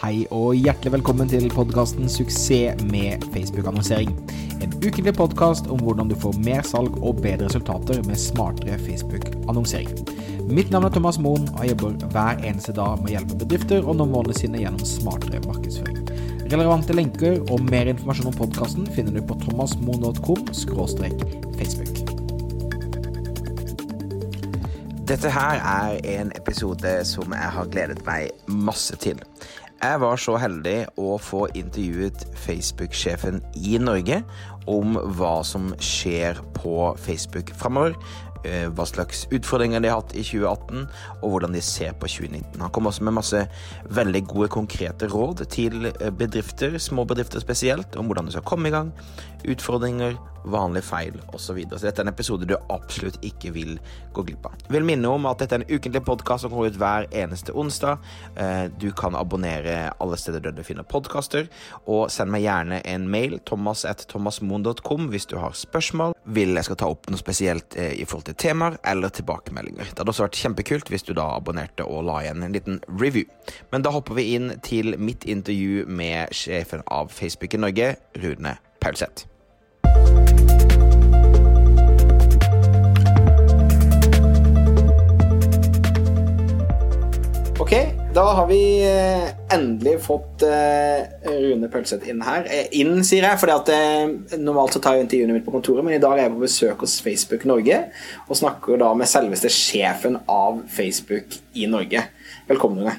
Hei og hjertelig velkommen til podkasten 'Suksess med Facebook-annonsering'. En ukentlig podkast om hvordan du får mer salg og bedre resultater med smartere Facebook-annonsering. Mitt navn er Thomas Moen, og jeg jobber hver eneste dag med å hjelpe bedrifter å nå målene sine gjennom smartere markedsføring. Relevante lenker og mer informasjon om podkasten finner du på thomasmoen.com facebook. Dette her er en episode som jeg har gledet meg masse til. Jeg var så heldig å få intervjuet Facebook-sjefen i Norge om hva som skjer på Facebook framover. eh, Hva slags utfordringer de har hatt i 2018, og hvordan de ser på 2019. Han kom også med masse veldig gode, konkrete råd til eh, bedrifter, små bedrifter spesielt, om hvordan du skal komme i gang, utfordringer, vanlige feil osv. Så, videre. så dette er en episode du absolutt ikke vil gå glipp av. Jeg vil minne om at dette er en ukentlig podkast som kommer ut hver eneste onsdag. Eh, Du kan abonnere alle steder der du finner podkaster, og send meg gjerne en mail, thomas.thomasmoen.com, hvis du har spørsmål, vil jeg skal ta opp noe spesielt eh, i forhold til temaer eller tilbakemeldinger. Det hadde også vært kjempekult hvis du da abonnerte og la igjen en liten review. Men da hopper vi inn til mitt intervju med sjefen av Facebook i Norge, Rune Paulseth. Ok, da har vi eh, endelig fått eh, Rune Pølseth inn her. Eh, inn, sier jeg, eh, normalt så tar jeg intervjuene mitt på kontoret, men i dag er jeg på besøk hos Facebook Norge og snakker da med selveste sjefen av Facebook i Norge. Velkommen, Rune.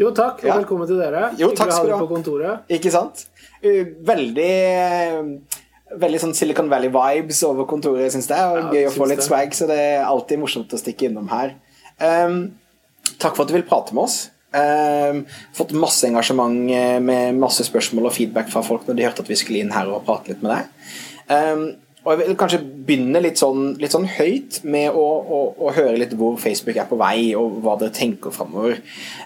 Jo, takk, og Ja. velkommen til dere. Jo, takk skal du ha. Ikke sant? Veldig Veldig sånn Silicon Valley-vibes over kontoret, syns jeg. Og Ja, gøy å få litt det. swag, så det er alltid morsomt å stikke innom her. Um, takk for at du vil prate med oss. Um, fått masse engasjement eh, med masse spørsmål og feedback fra folk når de hørte at vi skulle inn her og prate litt med deg. Um, og jeg vil kanskje begynne litt sånn, litt sånn høyt med å, å, å høre litt hvor Facebook er på vei, og hva dere tenker framover.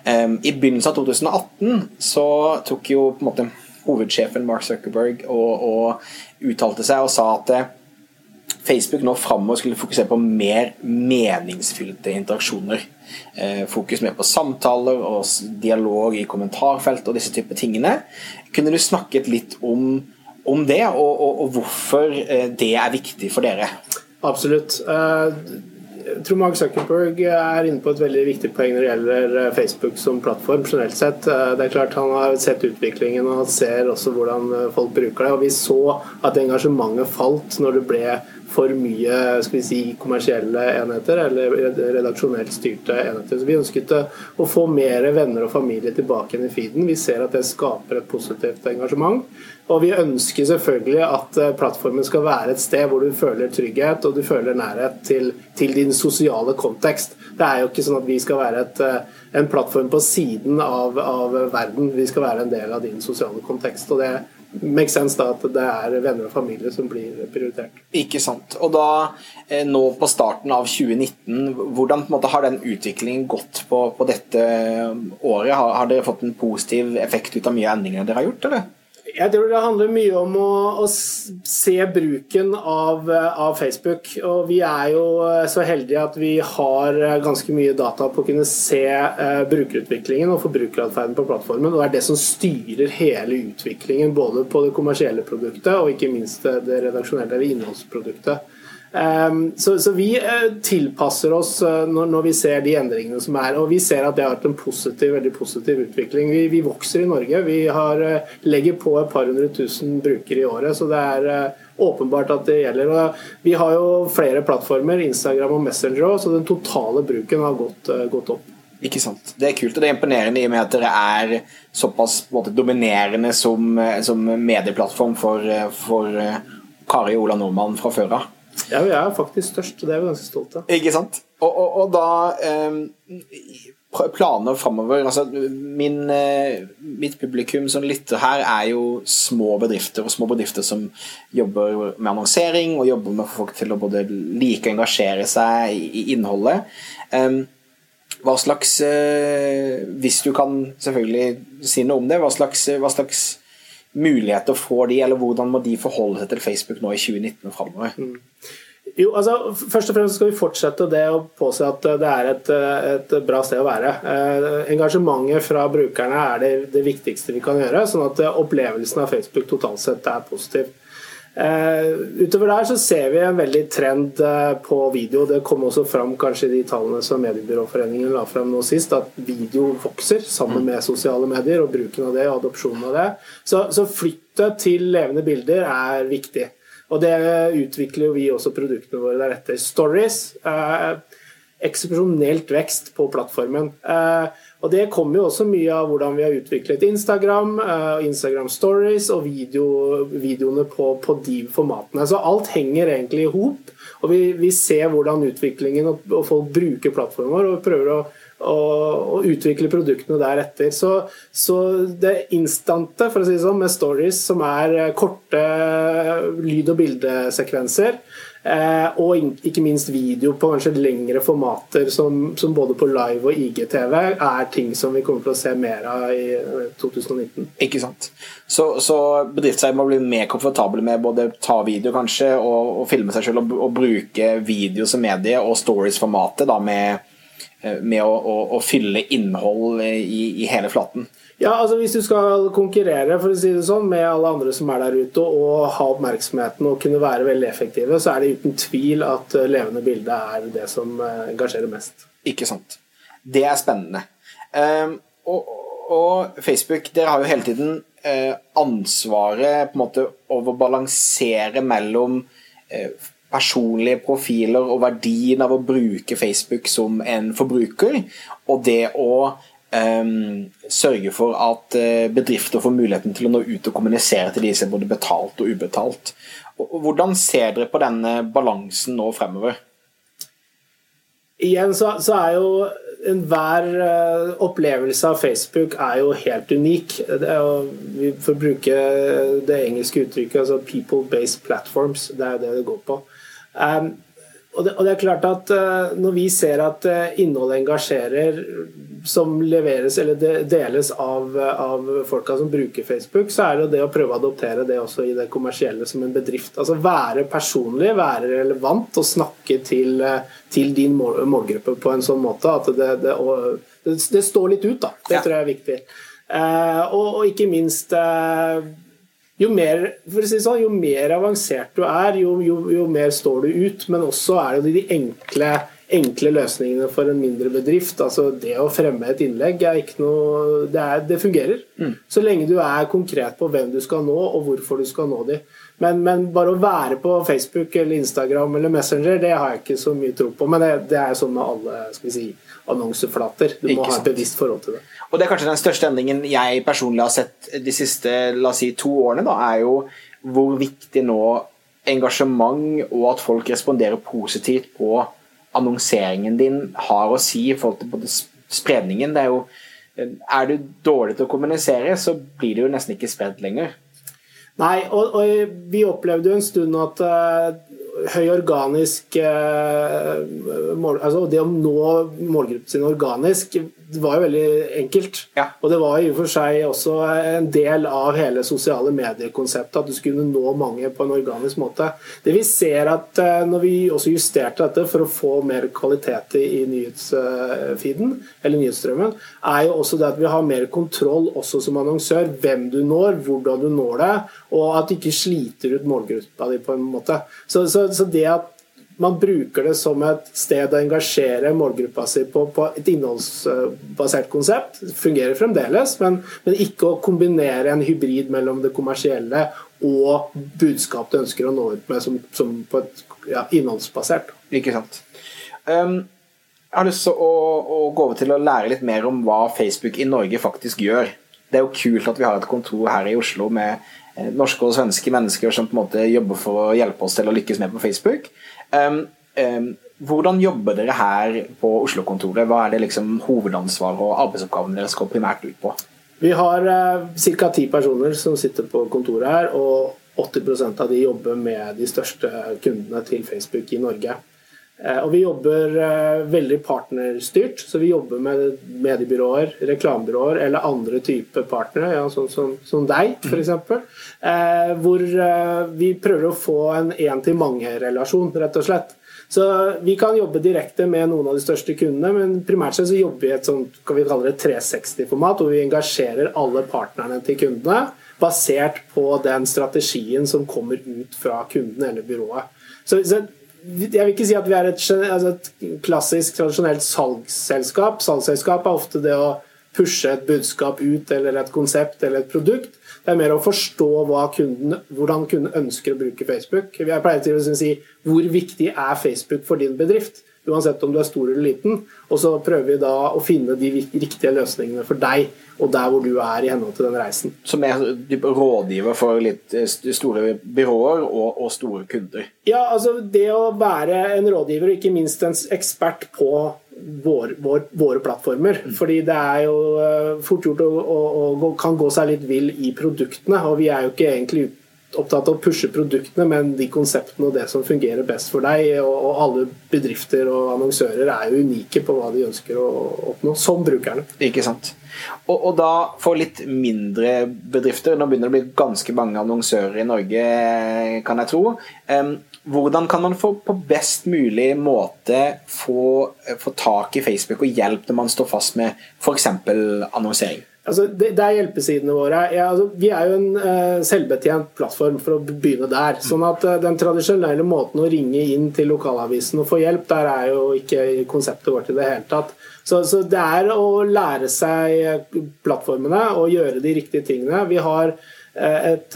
I begynnelsen av 2018 så tok jo på en måte hovedsjefen Mark Zuckerberg og, og uttalte seg og sa at eh, Facebook nå framover skulle fokusere på mer meningsfylte interaksjoner. Eh, fokus mer på samtaler og dialog i kommentarfelt og disse typer tingene. Kunne du snakket litt om, om det, og, og, og hvorfor eh, det er viktig for dere? Absolutt. Jeg tror Mark Zuckerberg er inne på et veldig viktig poeng når det gjelder eh, Facebook som plattform generelt sett. Eh, Det er klart Han har sett utviklingen og ser også hvordan eh, folk bruker det. og Vi så at engasjementet falt når det ble for mye skal vi si, kommersielle enheter eller redaksjonelt styrte enheter. Så Vi ønsket å få mer venner og familie tilbake igjen i feeden. Vi ser at det skaper et positivt engasjement. Og vi ønsker selvfølgelig at eh, plattformen skal være et sted hvor du føler trygghet og du føler nærhet til, til din sosiale kontekst. Det er jo ikke sånn at vi skal være et, eh, en plattform på siden av, av verden. Vi skal være en del av din sosiale kontekst. og det makes sense da at det er venner og familie som blir prioritert. Ikke sant. Og da, eh, nå på starten av 2019, hvordan måte har den utviklingen gått på, på dette året? Har, har dere fått en positiv effekt ut av mye av endringene dere har gjort, eller? Jeg tror det handler mye om å, å se bruken av, av Facebook. Og vi er jo eh, så heldige at vi har eh, ganske mye data på å kunne se eh, brukerutviklingen og forbrukeratferden på plattformen. Og det er det som styrer hele utviklingen både på det kommersielle produktet og ikke minst det, redaksjonelle innholdsproduktet. Um, så, så vi eh, tilpasser oss eh, når, når vi ser de endringene som er. Og vi ser at det har vært en positiv, veldig positiv utvikling. Vi, vi vokser i Norge. Vi har, eh, legger på et par hundre tusen brukere i året, så det er åpenbart at det gjelder. Og vi har jo flere plattformer, Instagram og Messenger òg, så den totale bruken har gått, gått opp. Ikke sant. Det er kult, og det er imponerende i og med at dere er såpass måte, dominerende som, som medieplattform for, for Kari Ola Nordmann fra før av. Ja, vi er faktisk størst, og det er vi ganske stolte av. Ikke sant? Og, og, og da eh, Planer framover altså, eh, Mitt publikum som lytter her, er jo små bedrifter, og små bedrifter som jobber med annonsering og jobber med folk til å både like og engasjere seg i, i innholdet. Eh, hva slags eh, Hvis du kan selvfølgelig si noe om det, hva slags, hva slags muligheter får de, eller hvordan må de forholde seg til Facebook nå i 2019 og framover? Jo, altså Først og fremst skal vi fortsette det å påse at det er et, et bra sted å være. Eh, engasjementet fra brukerne er det, det, viktigste vi kan gjøre, sånn at opplevelsen av Facebook totalt sett er positiv. Eh, utover der så ser vi en veldig trend eh, på video. Det kom også fram kanskje i de tallene som Mediebyråforeningen la frem nå sist, at video vokser sammen med sosiale medier og bruken av det og adopsjonen av det. Så, så flyttet til levende bilder er viktig. Og det utvikler jo vi også produktene våre deretter. Stories. Eh, eksepsjonelt vekst på plattformen. Eh, og det kommer jo også mye av hvordan vi har utviklet Instagram, eh, Instagram Stories og video, videoene på, på, de formatene. Så alt henger egentlig i hop. Og vi, vi, ser hvordan utviklingen og, og folk bruker plattformen vår og prøver å og utvikle produktene deretter. Så, så det instante, for å si det sånn, med stories som er korte lyd- og bildesekvenser, og ikke minst video på kanskje lengre formater, som, som, både på live og IGTV, er ting som vi kommer til å se mer av i 2019. Eh, ikke sant. Så, så bedriftseier må bli mer komfortable med både ta video kanskje, og, og filme seg selv, og, og bruke video som medie, og stories-formatet med Eh, med å, å, å, fylle innhold i, i, hele flaten. Ja, altså Hvis du skal konkurrere for å si det sånn, med alle andre som er der ute, og ha oppmerksomheten og kunne være veldig effektive, så er det uten tvil at eh, levende bilde er det som eh, engasjerer mest. Ikke sant. Det er spennende. Um, og, og, Facebook, dere har jo hele tiden uh, ansvaret på en måte over å balansere mellom personlige profiler og verdien av å bruke Facebook som en forbruker, og det å sørge for at eh, bedrifter får muligheten til å nå ut og kommunisere til de som er både betalt og ubetalt. Hvordan ser dere på denne balansen nå fremover? Igjen så, så er jo enhver uh, opplevelse av Facebook er jo helt unik. Jo, vi får bruke det engelske uttrykket altså 'people-based platforms'. Det er jo det det går på. Um, og det, og det, er klart at uh, Når vi ser at uh, eh, innholdet engasjerer som leveres eller de, deles av, av folka som bruker Facebook, så er det det å prøve å adoptere det også i det kommersielle som en bedrift. Altså Være personlig, være relevant og snakke til, uh, til din mål, målgruppe på en sånn måte at det, det, det, det står litt ut. da, Det ja. tror jeg er viktig. Og, og, ikke minst jo mer, for å si sånn, jo mer avansert du er, jo, jo, jo, mer står du ut. Men også er det de enkle, enkle løsningene for en mindre bedrift. altså Det å fremme et innlegg er ikke noe Det, er, det fungerer. Mm. Så lenge du er konkret på hvem du skal nå, og hvorfor du skal nå de. Men, men, bare å være på Facebook eller Instagram eller Messenger, det har jeg ikke så mye tro på. Men det, det er sånn med alle skal vi si, annonseflater. Du må ha et bevisst forhold til det. Og det er kanskje den største endringen jeg personlig har sett de siste la oss si, to årene, da, er jo hvor viktig nå engasjement og at folk responderer positivt på annonseringen din har å si i forhold til både spredningen. Det er jo er du dårlig til å kommunisere, så blir det jo nesten ikke spredd lenger. Nei, og, og vi opplevde jo en stund at uh, høy organisk eh, mål, altså Det å nå målgruppen sin organisk var jo veldig enkelt. Ja. Og det var i og for seg også en del av hele sosiale mediekonseptet at du skulle nå mange på en organisk måte. Det vi ser at eh, når vi også justerte dette for å få mer kvalitet i nyhetsfeeden, eller nyhetsstrømmen, er jo også det at vi har mer kontroll også som annonsør. Hvem du når, hvordan du når det, og at du ikke sliter ut målgruppa di på en måte. Så, så, så det at man bruker det som et sted å engasjere målgruppa si på, på et innholdsbasert konsept. Fungerer fremdeles, men, men, ikke å kombinere en hybrid mellom det kommersielle og budskap du ønsker å nå ut med som, som på et ja, innholdsbasert. Ikke sant. Um, jeg har lyst til å, å, gå over til å lære litt mer om hva Facebook i Norge faktisk gjør. Det er jo kult at vi har et kontor her i Oslo med norske og svenske mennesker som på en måte jobber for å hjelpe oss til å lykkes med på Facebook. Um, um, hvordan jobber dere her på Oslo-kontoret? Hva er det liksom hovedansvaret og arbeidsoppgavene deres går primært ut på? Vi har eh, ca. ti personer som sitter på kontoret her, og 80% av de jobber med de største kundene til Facebook i Norge. Eh, og vi jobber eh, veldig partnerstyrt, så vi jobber med mediebyråer, reklamebyråer eller andre typer partnere, ja, sånn som, som deg f.eks. Eh, hvor eh, vi prøver å få en én-til-mange-relasjon, rett og slett. Så Vi kan jobbe direkte med noen av de største kundene, men primært sett så jobber vi i et sånt, kan vi kalle det 360-format, hvor vi engasjerer alle partnerne til kundene, basert på den strategien som kommer ut fra kunden eller byrået. Så, så jeg vil ikke si at vi er et, altså et klassisk, tradisjonelt salgsselskap. Salgsselskap er ofte det å pushe et budskap ut, eller et konsept eller et produkt. Det er mer å forstå kunden, hvordan kunden ønsker å bruke Facebook. Jeg pleier til å si hvor viktig er Facebook for din bedrift? Uansett om du er stor eller liten. Og så prøver vi da å finne de riktige løsningene for deg og der hvor du er i henhold til den reisen. Som er rådgiver for litt eh, store byråer og, og store kunder? Ja, altså det å være en rådgiver, og ikke minst en ekspert på vår, vår, våre plattformer. Mm. Fordi det er jo eh, fort gjort å, å, å, kan gå seg litt vill i produktene, og vi er jo ikke egentlig opptatt av å pushe produktene, men de konseptene og det som fungerer best for deg. Og, og alle bedrifter og annonsører er jo unike på hva de ønsker å oppnå, som brukerne. Ikke sant. Og, og, da for litt mindre bedrifter, nå begynner det å bli ganske mange annonsører i Norge, kan jeg tro. Um, hvordan kan man få, på best mulig måte få, få tak i Facebook og hjelp når man står fast med f.eks. annonsering? Altså, det, det, er hjelpesidene våre. Ja, altså, vi er jo en uh, selvbetjent plattform, for å begynne der. sånn at uh, Den tradisjonelle måten å ringe inn til lokalavisen og få hjelp, der er jo ikke konseptet vårt i det hele tatt. Så, så det er å lære seg plattformene og gjøre de riktige tingene. Vi har et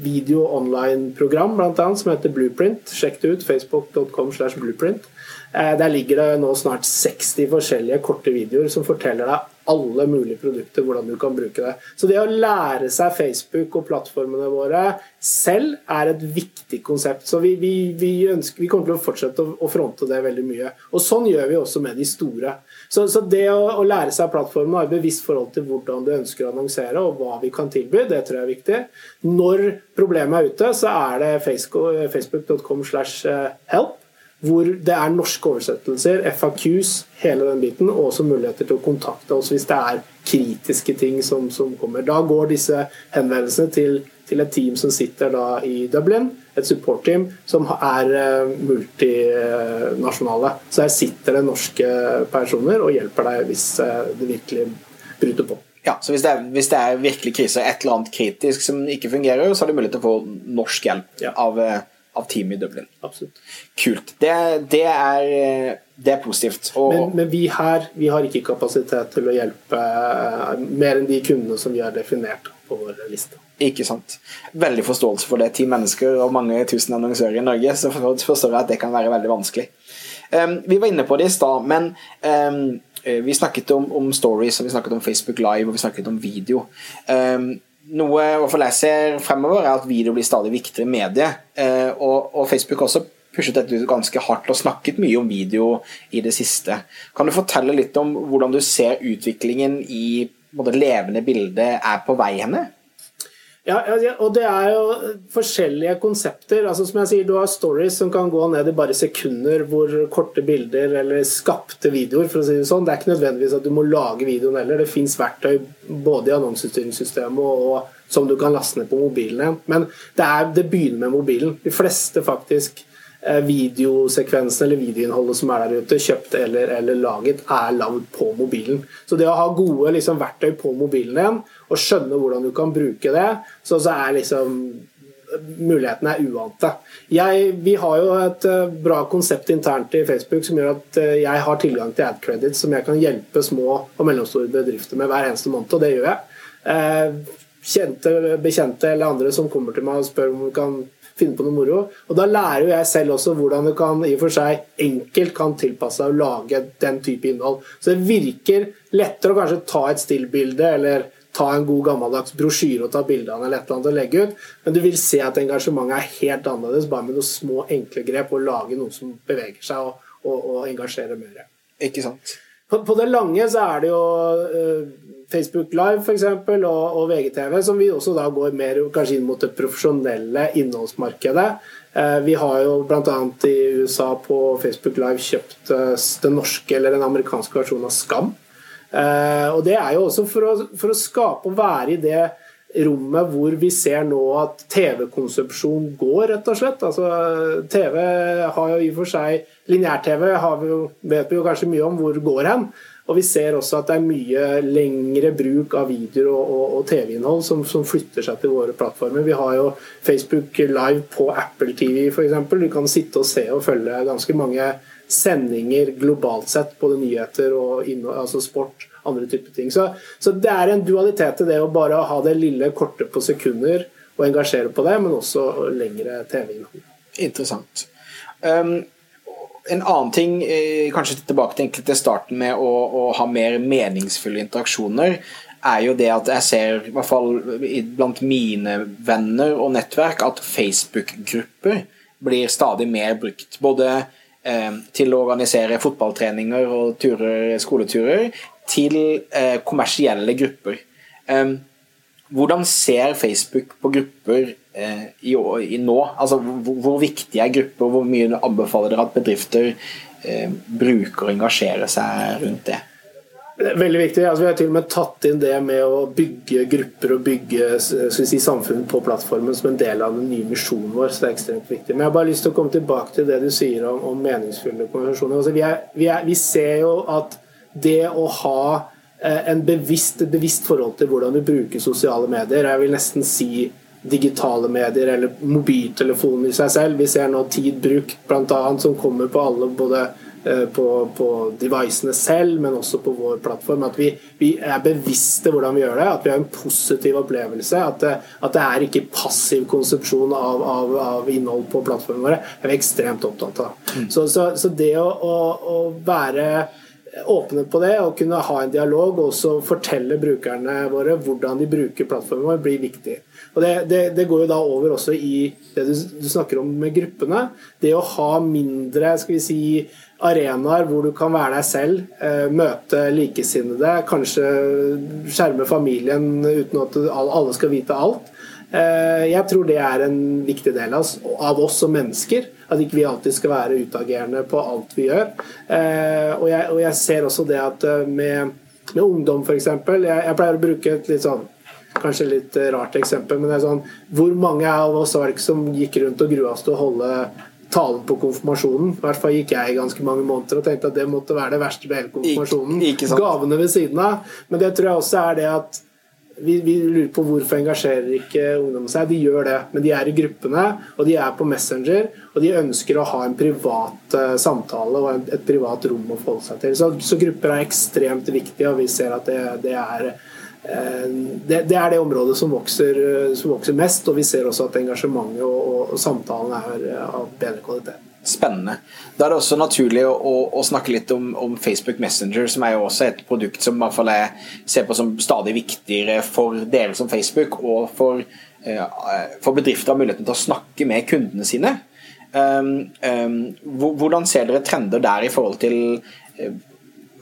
video online-program blant annet, som heter Blueprint. Sjekk det ut. Facebook.com slash blueprint. Der ligger det nå snart 60 forskjellige korte videoer som forteller deg alle mulige produkter, hvordan du kan bruke det. Så det å lære seg Facebook og plattformene våre selv er et viktig konsept. Så vi, vi, vi, ønsker, vi kommer til å fortsette å, å, fronte det veldig mye. Og sånn gjør vi også med de store. Så, så det å, å, lære seg plattformen og ha et bevisst forhold til hvordan du ønsker å annonsere, og hva vi kan tilby, det tror jeg er viktig. Når problemet er ute, så er det facebook.com slash eh, help hvor det er norske oversettelser, FAQs, hele den biten, og også muligheter til å kontakte oss hvis det er kritiske ting som, som kommer. Da går disse henvendelsene til, til, et team som sitter da i Dublin, et support-team som er uh, multinasjonale. Så her sitter det norske personer og hjelper deg hvis uh, det virkelig bryter på. Ja, så hvis det, er, hvis det, er, virkelig krise, et eller annet kritisk som ikke fungerer, så har du mulighet til å få norsk hjelp ja. av uh, av teamet i Dublin. Absolutt. Kult. Det, det, er, det er, positivt. Og, men, men, vi her vi har ikke kapasitet til å hjelpe uh, mer enn de kundene som vi har definert på vår liste. Ikke sant. Veldig forståelse for det. Ti mennesker og mange tusen annonsører i Norge, så forstår jeg at det kan være veldig vanskelig. Um, vi var inne på det i stad, men um, vi snakket om, om, stories, og vi snakket om Facebook Live og vi snakket om video. Um, noe jeg ser fremover, er at video blir stadig viktigere medie. Eh, og, og Facebook også pushet dette ut ganske hardt og snakket mye om video i det siste. Kan du fortelle litt om hvordan du ser utviklingen i levende bilde er på vei henne? Ja, og det er jo forskjellige konsepter. altså som jeg sier, Du har stories som kan gå ned i bare sekunder, hvor korte bilder eller skapte videoer. for å si Det sånn. Det er ikke nødvendigvis at du må lage videoen heller. Det fins verktøy både i annonsestyringssystemet og, som du kan laste ned på mobilen. Men det, er, det begynner med mobilen. De fleste faktisk eh, videosekvensene eller videoinnholdet som er der ute, kjøpt eller, eller laget, er lagd på mobilen. Så det å ha gode liksom, verktøy på mobilen igjen og skjønne hvordan du kan bruke det, så, så er liksom mulighetene er uante. Jeg, vi har jo et uh, bra konsept internt i Facebook som gjør at uh, jeg har tilgang til ad credits som jeg kan hjelpe små og mellomstore bedrifter med hver eneste måned, og det gjør jeg. Kjente, bekjente eller andre som kommer til meg og spør om vi kan finne på noe moro. Og Da lærer jo jeg selv også hvordan du kan i og for seg enkelt kan tilpasse deg å lage den type innhold. Så det virker lettere å kanskje ta et stillbilde eller ta en god gammeldags brosjyre og ta bilde av eller et eller annet og legge ut, men du vil se at engasjementet er helt annerledes bare med noen små, enkle grep og lage noe som beveger seg og, og, og engasjerer mer. Ikke sant? På, på, det lange så er det jo uh, Facebook Live eksempel, og, og VGTV, som vi også da går mer kanskje inn mot det profesjonelle innholdsmarkedet. Eh, vi har jo bl.a. i USA på Facebook Live kjøpt eh, den norske eller den amerikanske versjonen av Skam. Eh, og Det er jo også for å, for å skape og være i det rommet hvor vi ser nå at TV-konsepsjon går, rett og slett. Altså, TV har jo i og for seg Lineær-TV vet vi jo kanskje mye om hvor går hen. Og vi ser også at det er mye lengre bruk av videoer og, og, og TV-innhold som, som, flytter seg til våre plattformer. Vi har jo Facebook Live på Apple TV f.eks. Du kan sitte og se og følge ganske mange sendinger globalt sett, både nyheter og altså sport, andre typer ting. Så, så, det er en dualitet i det å bare ha det lille korte på sekunder og engasjere på det, men også lengre TV-innhold. Interessant. Um en annen ting, eh, kanskje tilbake til, starten med å, å, ha mer meningsfulle interaksjoner, er jo det at jeg ser, i hvert fall blant mine venner og nettverk, at Facebook-grupper blir stadig mer brukt. Både eh, til å organisere fotballtreninger og turer, skoleturer, til eh, kommersielle grupper. Eh, hvordan ser Facebook på grupper eh, i, i, nå? Altså, hvor, hvor viktige er grupper, hvor mye anbefaler dere at bedrifter eh, bruker og engasjerer seg rundt det? Veldig viktig. Altså, vi har til og med tatt inn det med å bygge grupper og bygge si, samfunn på plattformen som en del av den nye misjonen vår. så det er ekstremt viktig. Men jeg har bare lyst til å komme tilbake til det du sier om, om meningsfulle konversasjoner. Altså, vi, er, vi, er, vi ser jo at det å ha Eh, en bevisst, et bevisst forhold til hvordan du bruker sosiale medier. Jeg vil nesten si digitale medier eller mobiltelefonen i seg selv. Vi ser nå tid brukt bl.a. som kommer på alle, både eh, på, på devicene selv, men også på vår plattform. At vi, vi, er bevisste hvordan vi gjør det, at vi har en positiv opplevelse. At det, at det er ikke passiv konsepsjon av, av, av innhold på plattformene våre. Det er vi ekstremt opptatt av. Mm. Så, så, så, det å, å, å være åpne på det og kunne ha en dialog og også fortelle brukerne våre hvordan de bruker plattformen vår, blir viktig. Og det, det, det, går jo da over også i det du, du, snakker om med gruppene. Det å ha mindre skal vi si, arenaer hvor du kan være deg selv, eh, møte likesinnede, kanskje skjerme familien uten at alle skal vite alt. Eh, jeg tror det er en viktig del av oss som mennesker. At ikke vi alltid skal være utagerende på alt vi gjør. Eh, og jeg, og jeg ser også det at eh, med, med ungdom, f.eks. Jeg, jeg pleier å bruke et litt sånn Kanskje litt rart eksempel, men det er sånn Hvor mange av oss var det ikke som gikk rundt og grua oss til å holde talen på konfirmasjonen. I hvert fall gikk jeg i ganske mange måneder og tenkte at det måtte være det verste med hele konfirmasjonen. Gavene ved siden av. Men det tror jeg også er det at vi, vi, lurer på hvorfor engasjerer ikke ungdom seg. De gjør det, men de er i gruppene, og de er på Messenger. Og de ønsker å ha en privat uh, samtale og et, et, privat rom å forholde seg til. Så, så, grupper er ekstremt viktige, og vi ser at det, det er uh, det, det, er det området som vokser, som vokser, mest, og vi ser også at engasjementet og, og, og samtalen er av bedre kvalitet spennende. Da er det også naturlig å, å, å snakke litt om, om, Facebook Messenger, som er jo også et produkt som jeg ser på som stadig viktigere for dere som Facebook, og for, uh, for bedrifter har muligheten til å snakke med kundene sine. Um, um, hvordan ser dere trender der i forhold til uh,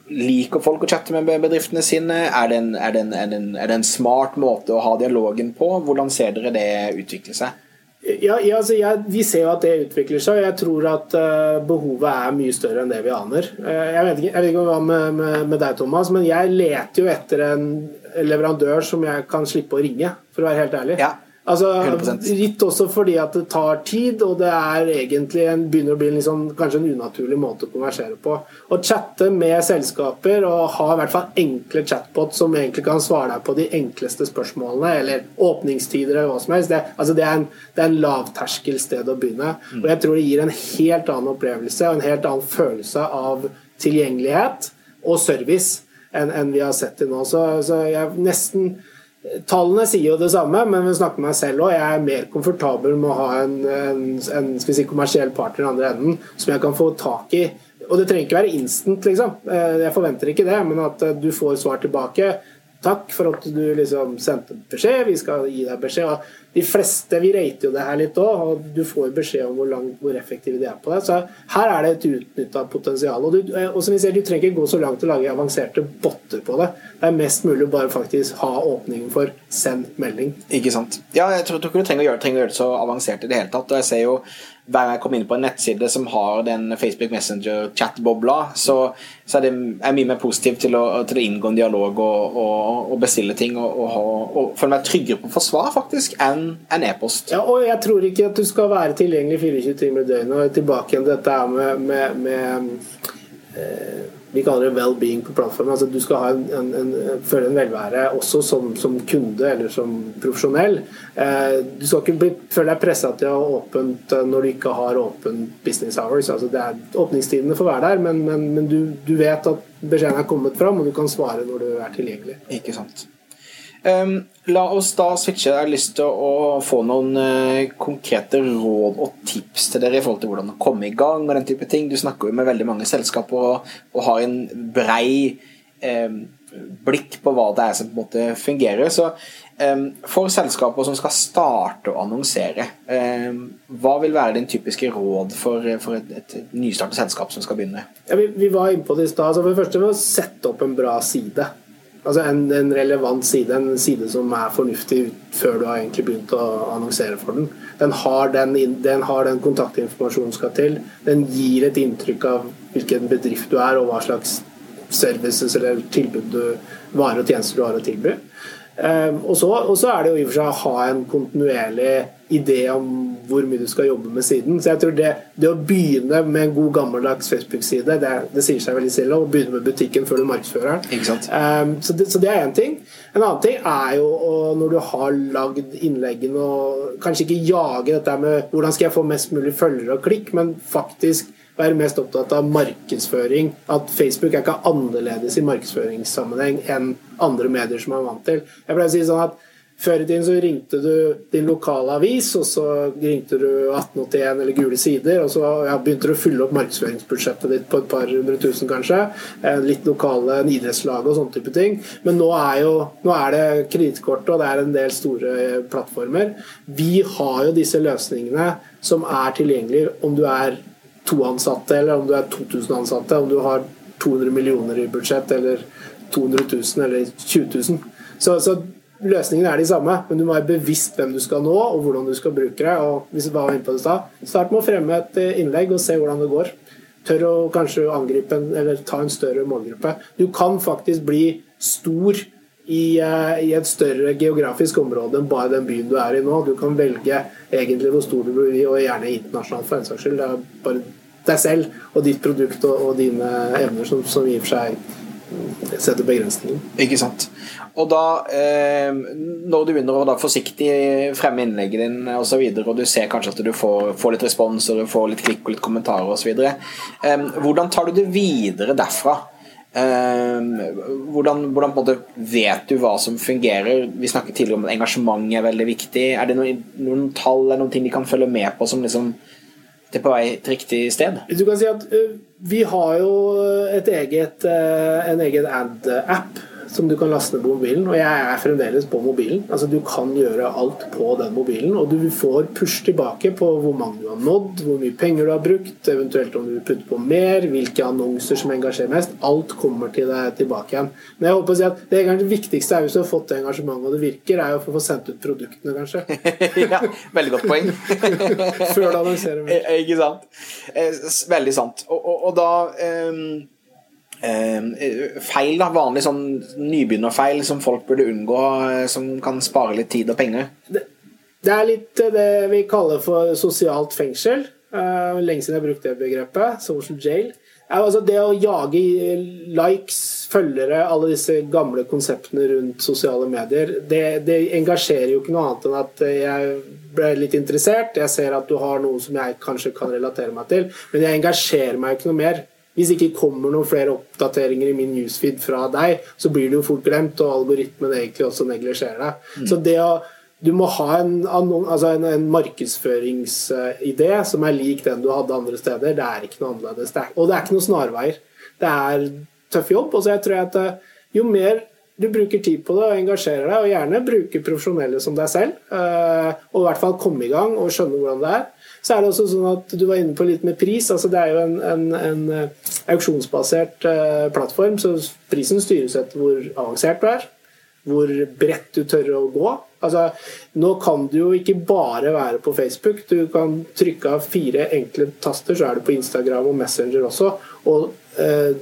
Liker folk å chatte med bedriftene sine? Er det, en, er, det en, er, det en, er det en smart måte å ha dialogen på? Hvordan ser dere det utvikle seg? Ja, ja altså jeg, Vi ser jo at det utvikler seg, og jeg tror at uh, behovet er mye større enn det vi aner. Uh, jeg, vet ikke, jeg vet ikke hva med, med, med, deg, Thomas, men jeg leter jo etter en leverandør som jeg kan slippe å ringe, for å være helt ærlig. Ja. Altså, litt også fordi at det tar tid, og det er egentlig en, begynner å bli en liksom, kanskje en unaturlig måte å konversere på. Å chatte med selskaper og ha i hvert fall enkle chatbot som egentlig kan svare deg på de enkleste spørsmålene, eller åpningstider eller hva som helst, det, altså, det er en, det er en lavterskelsted å begynne. Mm. Og jeg tror det gir en helt annen opplevelse og en helt annen følelse av tilgjengelighet og service enn, en vi har sett til nå. Så, så jeg nesten Tallene sier jo det samme, men vi snakker med meg selv òg. Jeg er mer komfortabel med å ha en, en, en si, kommersiell partner i andre enden som jeg kan få tak i. Og det trenger ikke være instant, liksom. Eh, jeg forventer ikke det, men at eh, du får svar tilbake Takk for at du liksom sendte beskjed, vi skal gi deg beskjed. Og de fleste, Vi rater jo det her litt òg, og du får jo beskjed om hvor, langt, hvor effektive de er på det. Så her er det et utnytta potensial. Og, du, og som vi ser, du trenger ikke gå så langt til å lage avanserte botter på det. Det er mest mulig å bare faktisk ha åpningen for 'send melding'. Ikke sant. Ja, jeg tror, ikke du trenger å gjøre det så avansert i det hele tatt. Og jeg ser jo hver gang jeg kommer inn på en nettside som har den Facebook Messenger-chat-bobla, så, så, er det er mye mer positivt til å, til å inngå en dialog og, og, og bestille ting og, og, føle meg tryggere på forsvar faktisk enn en e-post. Ja, og jeg tror ikke at du skal være tilgjengelig 24 timer i døgnet. Og tilbake igjen dette med, med, med eh, vi kaller det well-being på plattformen. Altså, du skal en, en, en, føle en velvære også som, som kunde eller som profesjonell. Eh, du skal ikke bli, føle deg pressa til å ha åpent eh, når du ikke har åpent business hours. Altså, det er, åpningstidene får være der, men, men, men du, du, vet at beskjeden er kommet fram, og du kan svare når du er tilgjengelig. Ikke sant. Um, la oss da switche. Jeg har lyst til å få noen uh, konkrete råd og tips til dere i forhold til hvordan å komme i gang og den type ting. Du snakker jo med veldig mange selskaper og, og har en brei um, blikk på hva det er som på en måte fungerer. Så um, for selskaper som skal starte å annonsere, hva vil være din typiske råd for, for et, et, nystartet selskap som skal begynne? Ja, vi, vi, var inne på det i stad. Altså for det første, å sette opp en bra side. Altså en, en, relevant side, en side som er fornuftig før du har egentlig begynt å annonsere for den. Den har den, den, har den kontaktinformasjonen skal til. Den gir et inntrykk av hvilken bedrift du er, og hva slags services eller tilbud du, varer og tjenester du har å tilby. Um, og, så, og, så, er det jo i og for seg å ha en kontinuerlig idé om hvor mye du skal jobbe med siden. Så jeg tror det, det å begynne med en god gammeldags Facebook-side, det, det, sier seg veldig selv. Å begynne med butikken før du markedsfører den. Um, så, det, så det er én ting. En annen ting er jo og når du har lagd innleggene, og kanskje ikke jage dette med hvordan skal jeg få mest mulig følgere og klikk, men faktisk være mest opptatt av markedsføring. At Facebook er ikke annerledes i markedsføringssammenheng enn andre medier som er vant til. Jeg pleier å si sånn at før i tiden så ringte du din lokale avis, og så ringte du 1881 eller Gule Sider, og så ja, begynte du å fylle opp markedsføringsbudsjettet ditt på et par hundre tusen, kanskje. Eh, litt lokale idrettslag og sånne type ting. Men nå er, jo, nå er det kredittkortet, og det er en del store plattformer. Vi har jo disse løsningene som er tilgjengelige om du er to ansatte, eller om du er 2000 ansatte, om du har 200 millioner i budsjett, eller 200 000 eller 20 000. Så, så løsningene er de samme, men du må være bevisst hvem du skal nå, og hvordan du skal bruke det. og hvis du var det Start med å fremme et eh, innlegg og se hvordan det går. Tør å kanskje angripe en, eller ta en større målgruppe. Du kan faktisk bli stor i, uh, i, et større geografisk område enn bare den byen du er i nå. Du kan velge egentlig hvor stor du vil bli, og gjerne internasjonalt for en saks skyld. Det er bare deg selv og ditt produkt og, og dine evner som, som i og for seg setter begrensninger. Ikke sant. Og da, eh, når du begynner å da forsiktig fremme innlegget din og så videre, og du ser kanskje at du får, får litt respons og du får litt klikk og litt kommentarer osv., eh, hvordan tar du det videre derfra? Eh, hvordan, hvordan vet du hva som fungerer? Vi snakket tidligere om at engasjement er veldig viktig. Er det noen, noen tall eller noen ting de kan følge med på som liksom det er på vei til riktig sted? Du kan si at uh, Vi har jo et eget, uh, en egen ad-app som du kan laste ned på mobilen. Og jeg er fremdeles på mobilen. Altså Du kan gjøre alt på den mobilen. Og du får push tilbake på hvor mange du har nådd, hvor mye penger du har brukt, eventuelt om du vil putte på mer, hvilke annonser som engasjerer mest. Alt kommer til deg tilbake igjen. Men jeg håper å si at det det viktigste er hvis du har fått det engasjementet og det virker, er jo å få sendt ut produktene, kanskje. ja, veldig godt poeng. Før du annonserer mer. Eh, ikke sant. Eh, veldig sant. Og, og, og da um Eh, feil, da, vanlig sånn nybegynnerfeil som folk burde unngå, eh, som kan spare litt tid og penger? Det, det er litt eh, det vi kaller for sosialt fengsel. Uh, lenge siden jeg har brukt det begrepet. Social jail. Altså det å jage likes, følgere, alle disse gamle konseptene rundt sosiale medier, det, det, engasjerer jo ikke noe annet enn at jeg ble litt interessert. Jeg ser at du har noe som jeg kanskje kan relatere meg til, men jeg engasjerer meg ikke noe mer. Hvis det ikke kommer noen flere oppdateringer i min newsfeed fra deg, så blir det jo fort glemt, og algoritmen egentlig også neglisjerer deg. Mm. Så det å du må ha en, altså en, en markedsføringsidé som er lik den du hadde andre steder. Det er ikke noe annerledes. Det er, og det er ikke noen snarveier. Det er tøff jobb. Og så jeg tror at eh, jo mer du bruker tid på det og engasjerer deg, og gjerne bruker profesjonelle som deg selv, eh, og i hvert fall komme i gang og skjønne hvordan det er, så er det også sånn at du var inne på litt med pris. altså Det er jo en, en, en eh, auksjonsbasert uh, plattform, så prisen styres etter hvor avansert du er. Hvor bredt du tør å gå. Altså, nå kan du jo ikke bare være på Facebook. Du kan trykke av fire enkle taster, så er du på Instagram og Messenger også. Og eh,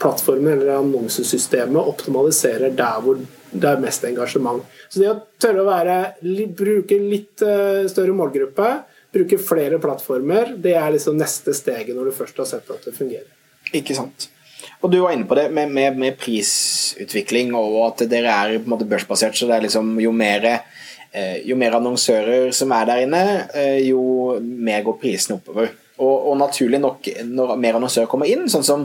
plattformen eller annonsesystemet optimaliserer der hvor det er mest engasjement. Så det å tørre å være, bruke litt uh, større målgruppe bruke flere plattformer, det er liksom neste steget når du først har sett at det fungerer. Ikke sant. Og du var inne på det med, med, med prisutvikling og at dere er på en måte børsbasert, så det er liksom jo mer, eh, jo mer annonsører som er der inne, eh, jo mer går prisene oppover. Og, og, naturlig nok, når mer annonsører kommer inn, sånn som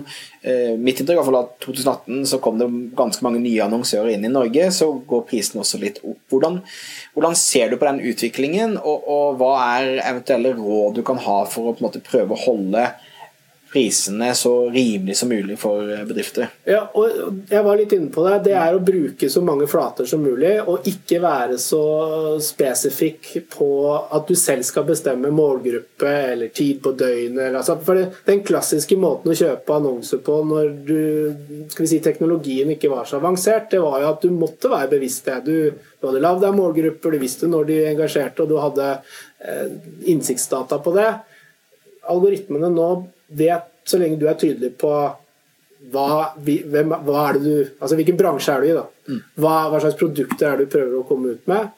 eh, mitt inntrykk av 2018, så kom det ganske mange nye annonsører inn i Norge, så går prisen også litt opp. Hvordan, hvordan ser du på den utviklingen, og, og, hva er eventuelle råd du kan ha for å måte prøve å holde prisene så rimelig som mulig for eh, bedrifter. Ja, og jeg var litt inne på det. Det er å bruke så mange flater som mulig, og ikke være så spesifikk på at du selv skal bestemme målgruppe eller tid på døgnet. Altså, for Den klassiske måten å kjøpe annonser på når du, skal vi si, teknologien ikke var så avansert, det var jo at du måtte være bevisst det. Du, du hadde lagd deg målgrupper, du visste når de engasjerte, og du hadde eh, innsiktsdata på det. Algoritmene nå vet, så lenge du er tydelig på hva, hvem, hva er det du, altså hvilken bransje er du i, da? Mm. Hva, hva, slags produkter er det du prøver å komme ut med?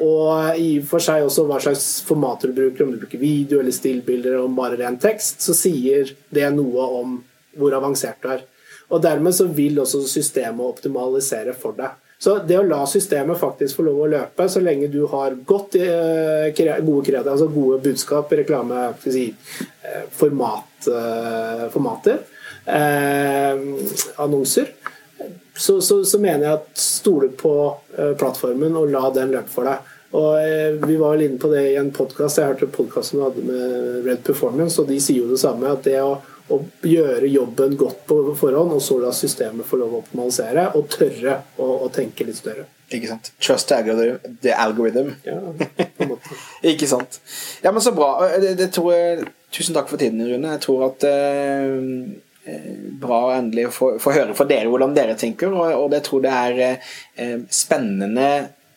Og i og for seg også hva slags formater du bruker, om du bruker video eller stillbilder eller om bare ren tekst, så sier det noe om hvor avansert du er. Og dermed så vil også systemet optimalisere for deg. Så det å la systemet faktisk få lov å løpe, så lenge du har godt, eh, gode, altså gode budskap, reklame, si, eh, format, eh, formater, annonser, så, så, så, mener jeg at stole på plattformen og la den løpe for deg. Og Vi var vel inne på det i en podkast jeg hørte podkasten du hadde med Red Performance, og de sier jo det samme. at det å å gjøre jobben godt på forhånd, og så la systemet få lov å optimalisere, og tørre å, å tenke litt større. Ikke sant. Trust the algorithm. Ja, på en måte. Ikke sant. Ja, men så bra. Det, det tror jeg, tusen takk for tiden, Rune. Jeg tror at eh, eh bra å endelig få, få, høre fra dere hvordan dere tenker, og, og jeg tror det er eh, spennende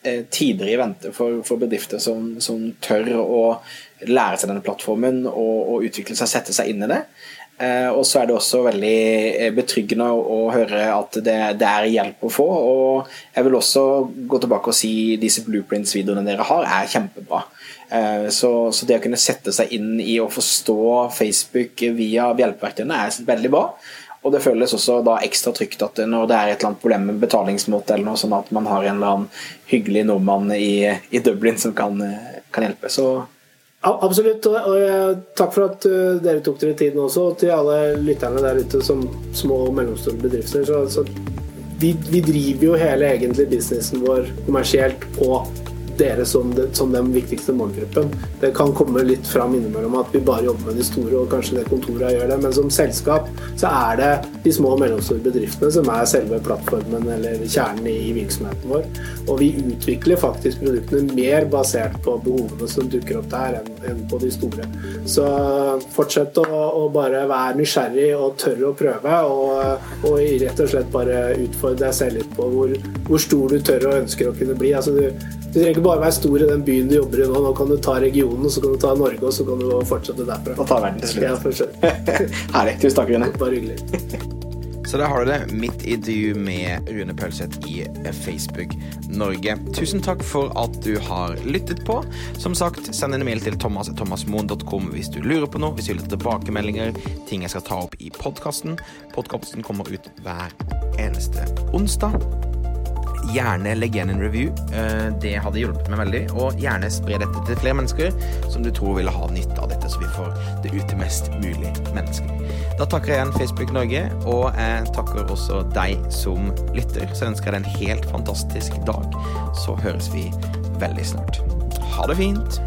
eh, tider i vente for, for bedrifter som, som, tør å lære seg denne plattformen og, og utvikle seg, sette seg inn i det. Eh, og så er det også veldig eh, betryggende å, høre at det, det, er hjelp å få. Og jeg vil også gå tilbake og si disse blueprints-videoene dere har, er kjempebra. Eh, så, så, det å kunne sette seg inn i å forstå Facebook via hjelpeverktøyene er veldig bra. Og det føles også da ekstra trygt at når det er et eller annet problem med betalingsmåte, eller noe sånn at man har en eller annen hyggelig nordmann i, i Dublin som kan, kan hjelpe. Så Absolutt. Og takk for at uh, dere tok dere tiden også, og til alle lytterne der ute som små og mellomstore bedrifter. Så, så vi, vi, driver jo hele egentlig businessen vår kommersielt på dere som, de, som, den viktigste målgruppen. Det kan komme litt fram innimellom at vi bare jobber med de store, og kanskje det kontoret gjør det, men som selskap så er det de små og mellomstore bedriftene som er selve plattformen eller kjernen i virksomheten vår. Og vi utvikler faktisk produktene mer basert på behovene som dukker opp der, enn, enn på de store. Så fortsett å, å, bare være nysgjerrig og tørre å prøve, og, og, rett og slett bare utfordre deg selv litt på hvor, hvor stor du tør og ønsker å kunne bli. Altså, du, du trenger ikke bare være stor i den byen du jobber i nå. Nå kan du ta regionen, så kan du ta Norge, og så kan du fortsette derfra. Og ta verden til slutt. Ja, for Herlig. Tusen takk, Rune. Bare hyggelig. Så der har du det. Mitt intervju med Rune Pølseth i Facebook Norge. Tusen takk for at du har lyttet på. Som sagt, send en mail til thomas.thomasmoen.com hvis du lurer på noe, hvis du vil ha tilbakemeldinger, ting jeg skal ta opp i podkasten. Podkasten kommer ut hver eneste onsdag gjerne legg igjen en review. Eh, det hadde hjulpet meg veldig. Og gjerne spre dette til flere mennesker som du tror ville ha nytte av dette, så vi får det ut til mest mulig mennesker. Da takker jeg igjen Facebook Norge, og jeg takker også deg som lytter. Så ønsker jeg deg en helt fantastisk dag. Så høres vi veldig snart. Ha det fint.